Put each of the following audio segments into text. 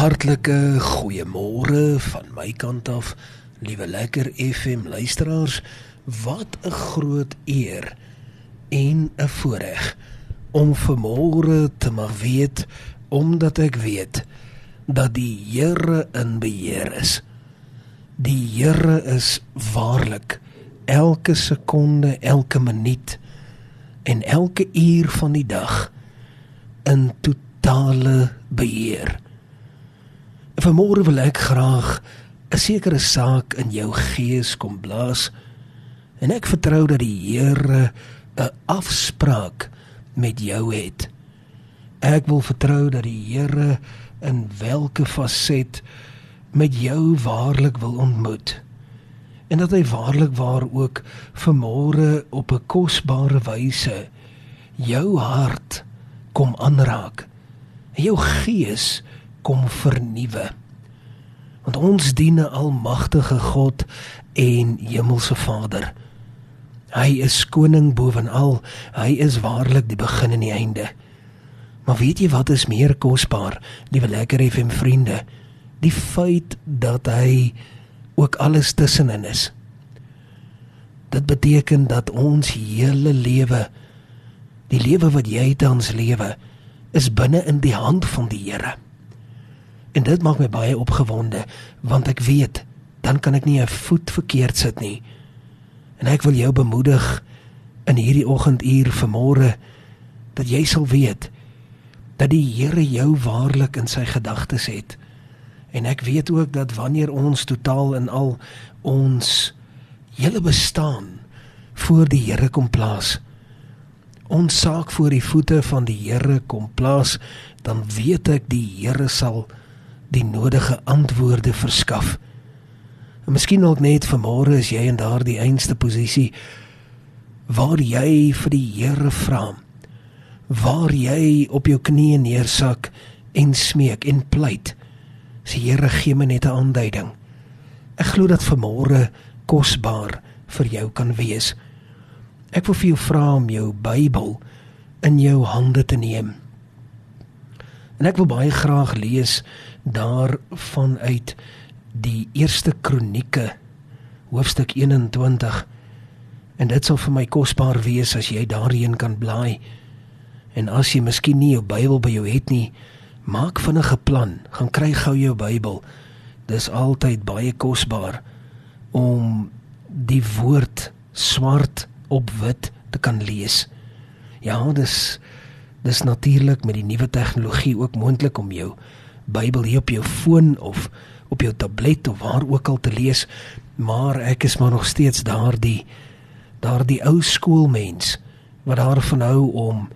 Hartlike goeiemôre van my kant af, liewe lekker FM luisteraars. Wat 'n groot eer en 'n voorreg om vanmôre te mag weet omdat ek weet dat die Here in beheer is. Die Here is waarlik elke sekonde, elke minuut en elke uur van die dag in totale beheer. Vanmôre wil ek graag 'n sekere saak in jou gees kom blaas en ek vertrou dat die Here 'n afspraak met jou het. Ek wil vertrou dat die Here in watter faset met jou waarlik wil ontmoet. En dat hy waarlik waar ook vanmôre op 'n kosbare wyse jou hart kom aanraak. En jou gees kom vernuwe. Want ons dien 'n almagtige God en hemelse Vader. Hy is koning bovenal. Hy is waarlik die begin en die einde. Maar weet jy wat is meer kosbaar, liewe lekker FM vriende? Die feit dat hy ook alles tussenin is. Dit beteken dat ons hele lewe die lewe wat jy tans lewe is binne in die hand van die Here. En dit maak my baie opgewonde want ek weet dan kan ek nie 'n voet verkeerd sit nie. En ek wil jou bemoedig in hierdie oggenduur vanmôre dat jy sal weet dat die Here jou waarlik in sy gedagtes het. En ek weet ook dat wanneer ons totaal in al ons hele bestaan voor die Here kom plaas, ons saak voor die voete van die Here kom plaas, dan weet ek die Here sal die nodige antwoorde verskaf. En miskien ook net vanmôre is jy in daardie einste posisie waar jy vir die Here vra. Waar jy op jou knieë neersak en smeek en pleit. Sê Here gee my net 'n aanduiding. Ek glo dat vanmôre kosbaar vir jou kan wees. Ek wil vir jou vra om jou Bybel in jou hande te neem. En ek wil baie graag lees daarvan uit die eerste kronieke hoofstuk 21 en dit sal vir my kosbaar wees as jy daarheen kan blaai. En as jy miskien nie jou Bybel by jou het nie maak vinnige plan. Gaan kry gou jou Bybel. Dis altyd baie kosbaar om die woord swart op wit te kan lees. Ja dis dis natuurlik met die nuwe tegnologie ook moontlik om jou Bybel hier op jou foon of op jou tablet of waar ook al te lees, maar ek is maar nog steeds daardie daardie ou skoolmens wat daarvan hou om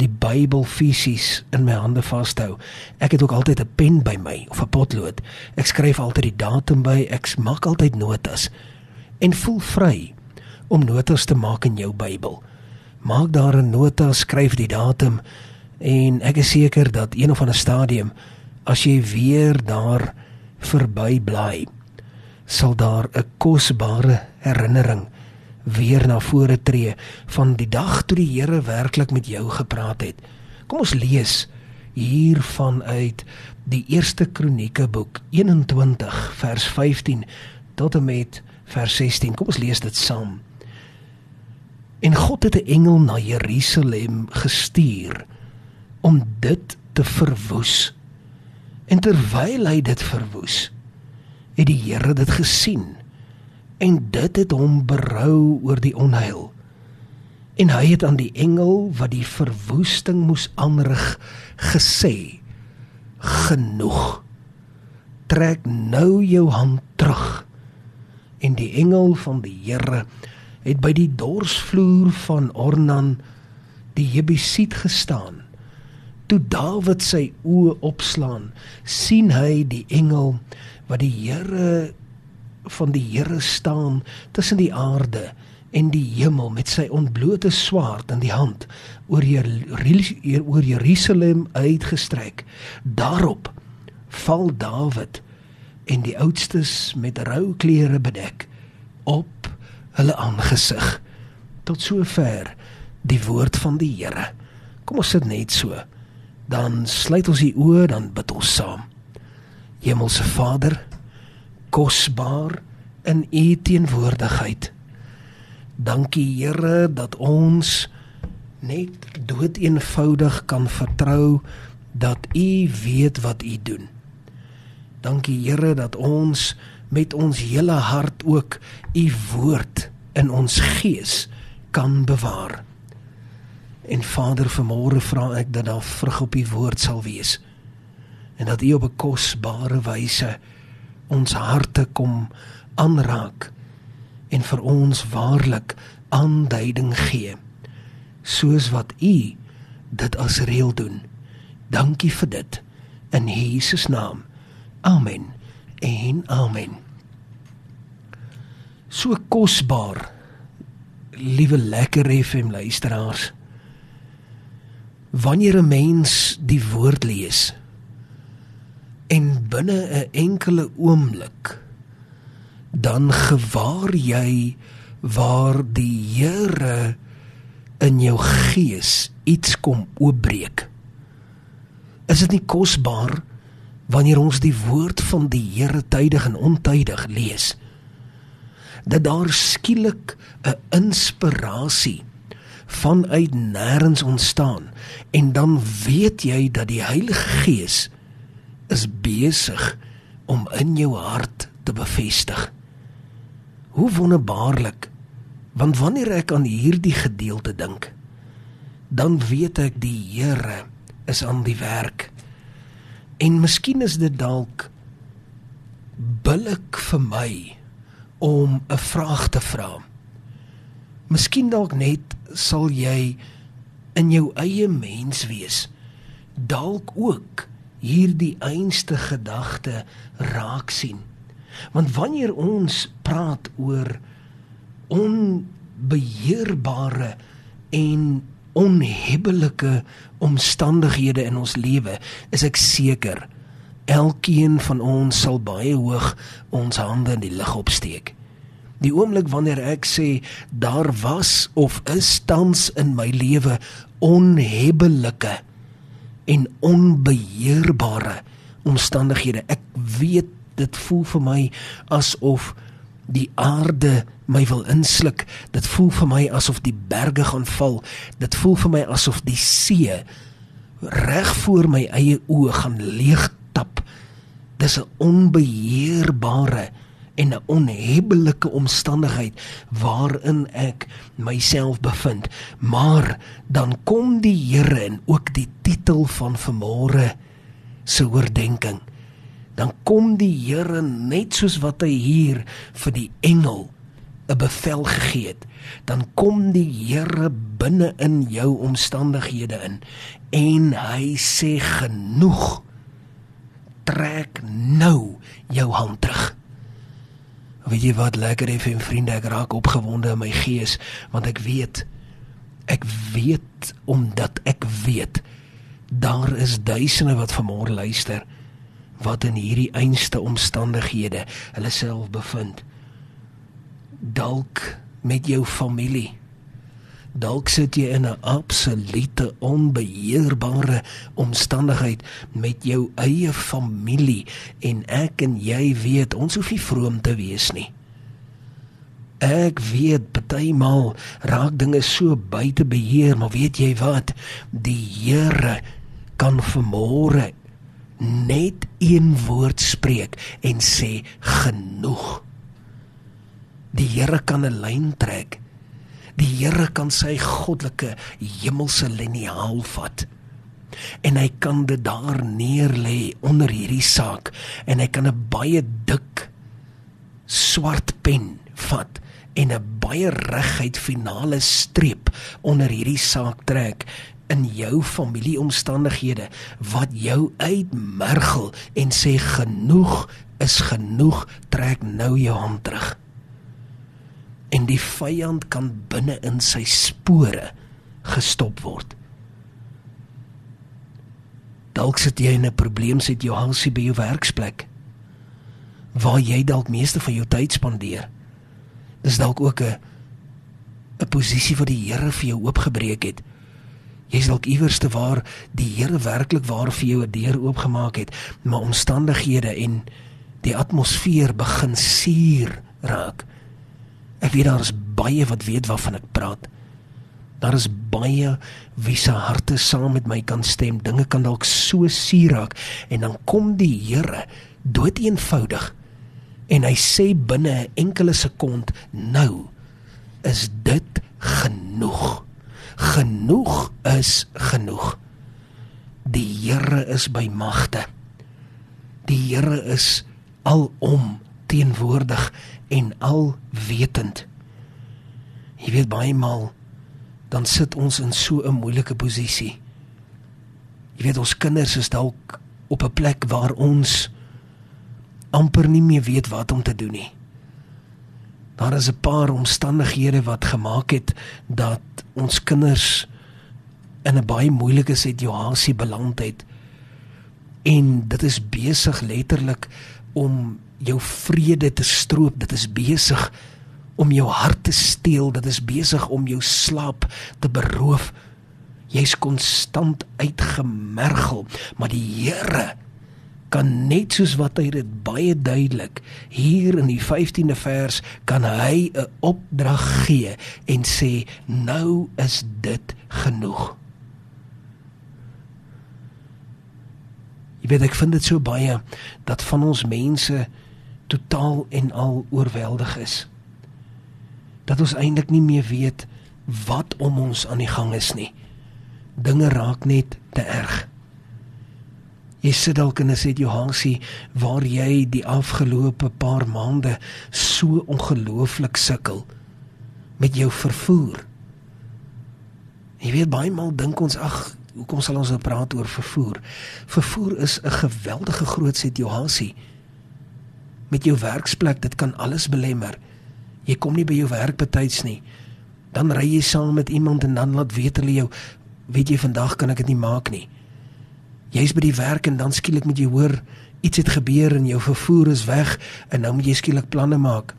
die Bybel fisies in my hande vashou. Ek het ook altyd 'n pen by my of 'n potlood. Ek skryf altyd die datum by, ek maak altyd notas en voel vry om notas te maak in jou Bybel. Maak daar 'n nota, skryf die datum en ek is seker dat een of ander stadium as jy weer daar verby bly, sal daar 'n kosbare herinnering weer na vore tree van die dag toe die Here werklik met jou gepraat het. Kom ons lees hiervan uit die eerste kronieke boek 21 vers 15 tot en met vers 16. Kom ons lees dit saam. En God het 'n engel na Jerusalem gestuur om dit te verwoes. En terwyl hy dit verwoes, het die Here dit gesien en dit het hom berou oor die onheil. En hy het aan die engel wat die verwoesting moes aanrig gesê: Genoeg. Trek nou jou hand terug. En die engel van die Here het by die dorsvloer van Ornan die Jebusiet gestaan toe Dawid sy oë opslaan, sien hy die engel wat die Here van die Here staan tussen die aarde en die hemel met sy ontblote swaard in die hand oor oor Jerusalem uitgestrek. Daarop val Dawid en die oudstes met rou klere bedek op hulle aangesig. Tot sover die woord van die Here. Kom ons sit net so dan sluit ons die oë dan bid ons saam. Hemelse Vader, kosbaar in U teenwoordigheid. Dankie Here dat ons net dood eenvoudig kan vertrou dat U weet wat U doen. Dankie Here dat ons met ons hele hart ook U woord in ons gees kan bewaar. En Vader, vanmôre vra ek dat daar vrug op U woord sal wees en dat U op 'n kosbare wyse ons harte kom aanraak en vir ons waarlik aanduiding gee soos wat U dit as reël doen. Dankie vir dit in Jesus naam. Amen. En amen. So kosbaar. Liewe lekker FM luisteraars. Wanneer 'n mens die woord lees en binne 'n enkele oomblik dan gewaar jy waar die Here in jou gees iets kom oopbreek. Is dit nie kosbaar wanneer ons die woord van die Here tydig en ontydig lees? Dat daar skielik 'n inspirasie vanuit nêrens ontstaan en dan weet jy dat die Heilige Gees is besig om in jou hart te bevestig. Hoe wonderbaarlik. Want wanneer ek aan hierdie gedeelte dink, dan weet ek die Here is aan die werk. En miskien is dit dalk billik vir my om 'n vraag te vra. Miskien dalk net sal jy in jou eie mens wees dalk ook hierdie einste gedagte raak sien. Want wanneer ons praat oor onbeheerbare en onhebbelike omstandighede in ons lewe, is ek seker elkeen van ons sal baie hoog ons hande in die lug opsteek. Die oomblik wanneer ek sê daar was of is tans in my lewe onhebbelike en onbeheerbare omstandighede, ek weet dit voel vir my asof die aarde my wil insluk. Dit voel vir my asof die berge gaan val. Dit voel vir my asof die see reg voor my eie oë gaan leegtap. Dis 'n onbeheerbare en 'n onhebbelike omstandigheid waarin ek myself bevind. Maar dan kom die Here en ook die titel van vanmôre se oordeenking dan kom die Here net soos wat hy hier vir die engel 'n bevel gegee het. Dan kom die Here binne in jou omstandighede in en hy sê genoeg. Trek nou jou hand terug weet jy wat lekker hê vir vriende ek raak opgewonde in my gees want ek weet ek weet omdat ek weet daar is duisende wat vanmôre luister wat in hierdie einste omstandighede hulle self bevind. Dalk met jou familie. Dalk sit jy in 'n absolute onbeheerbare omstandigheid met jou eie familie en ek en jy weet ons hoef nie vroom te wees nie. Ek weet partymal raak dinge so buite beheer, maar weet jy wat? Die Here kan vermoere net een woord spreek en sê genoeg. Die Here kan 'n lyn trek. Die Here kan sy goddelike hemelse liniaal vat. En hy kan dit daar neer lê onder hierdie saak en hy kan 'n baie dik swart pen vat en 'n baie reguit finale streep onder hierdie saak trek in jou familieomstandighede wat jou uitmergel en sê genoeg is genoeg trek nou jou hand terug en die vyand kan binne in sy spore gestop word. Dalk sit jy in 'n probleem sit jou hansie by jou werksplek. Waar jy dalk meeste van jou tyd spandeer dis dalk ook 'n 'n posisie wat die Here vir jou oopgebreek het. Jy's dalk iewers te waar die Here werklik waar vir jou 'n deur oopgemaak het, maar omstandighede en die atmosfeer begin suur raak. Ek weet daar is baie wat weet waarvan ek praat. Daar is baie wie se harte saam met my kan stem. Dinge kan dalk so suur raak en dan kom die Here dood eenvoudig en hy sê binne 'n enkele sekond nou is dit genoeg genoeg is genoeg. Die Here is by magte. Die Here is alom teenwoordig en alwetend. Jy weet baie maal dan sit ons in so 'n moeilike posisie. Jy weet ons kinders is dalk op 'n plek waar ons amper nie meer weet wat om te doen nie. Daar is 'n paar omstandighede wat gemaak het dat ons kinders in 'n baie moeilike situasie beland het. En dit is besig letterlik om jou vrede te stroop. Dit is besig om jou hart te steel. Dit is besig om jou slaap te beroof. Jy's konstant uitgemergel, maar die Here kan net soos wat hy dit baie duidelik hier in die 15de vers kan hy 'n opdrag gee en sê nou is dit genoeg. Jy weet ek vind dit so baie dat van ons mense totaal en al oorweldig is. Dat ons eintlik nie meer weet wat om ons aan die gang is nie. Dinge raak net te erg. Jy sit dalk in 'n situasie waar jy die afgelope paar maande so ongelooflik sukkel met jou vervoer. Jy weet baie maal dink ons ag, hoekom sal ons nou praat oor vervoer? Vervoer is 'n geweldige groot situasie. Met jou werksplek, dit kan alles belemmer. Jy kom nie by jou werk betyds nie. Dan ry jy saam met iemand en dan laat weet hulle jou, weet jy vandag kan ek dit nie maak nie jy's by die werk en dan skielik moet jy hoor iets het gebeur en jou vervoer is weg en nou moet jy skielik planne maak.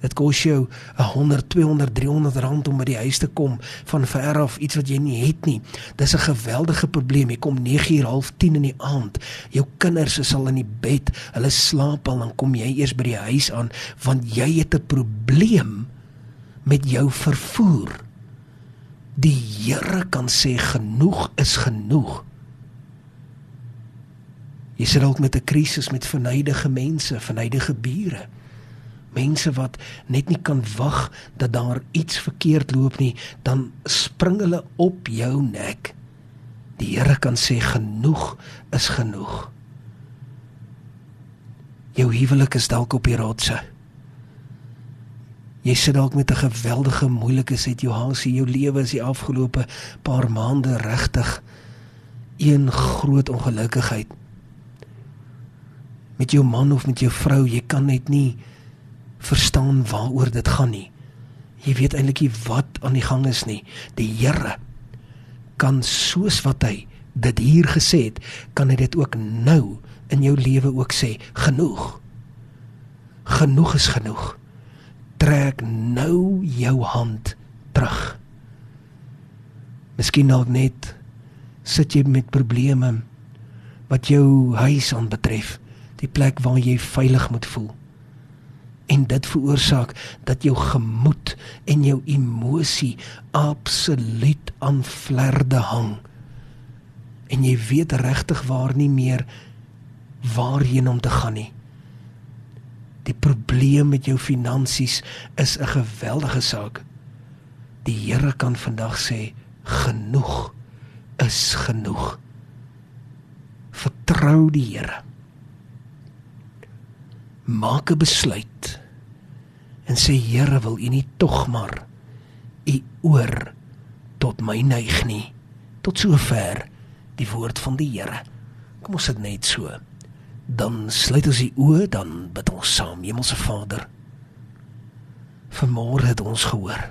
Dit kos jou 100, 200, 300 rand om by die huis te kom van ver af iets wat jy nie het nie. Dis 'n geweldige probleem. Jy kom 9:30 half 10 in die aand. Jou kinders is al in die bed. Hulle slaap al dan kom jy eers by die huis aan want jy het 'n probleem met jou vervoer. Die Here kan sê genoeg is genoeg. Jy sit dalk met 'n krisis met vernydige mense, vernydige bure. Mense wat net nie kan wag dat daar iets verkeerd loop nie, dan spring hulle op jou nek. Die Here kan sê genoeg is genoeg. Jou huwelik is dalk op die rotse. Jy sit dalk met 'n geweldige moeilike situasie. Jou lewe is die afgelope paar maande regtig een groot ongelukkigheid met jou man of met jou vrou, jy kan net nie verstaan waaroor dit gaan nie. Jy weet eintlik nie wat aan die gang is nie. Die Here kan soos wat hy dit hier gesê het, kan hy dit ook nou in jou lewe ook sê, genoeg. Genoeg is genoeg. Trek nou jou hand terug. Miskien dalk net sit jy met probleme wat jou huis aanbetref die plek waar jy veilig moet voel. En dit veroorsaak dat jou gemoed en jou emosie absoluut aan vlerde hang. En jy weet regtig waar nie meer waarheen om te gaan nie. Die probleem met jou finansies is 'n geweldige saak. Die Here kan vandag sê genoeg is genoeg. Vertrou die Here maak 'n besluit en sê Here wil U nie tog maar U oor tot my neig nie. Tot sover die woord van die Here. Kom ons sit net so. Dan sluit ons die oë dan bid ons saam. Hemelse Vader vanmôre het ons gehoor.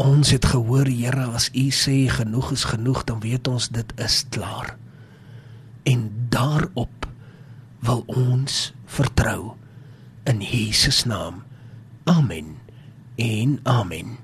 Ons het gehoor Here as U sê genoeg is genoeg dan weet ons dit is klaar. En daarop wil ons vertrou in Jesus naam. Amen. En amen.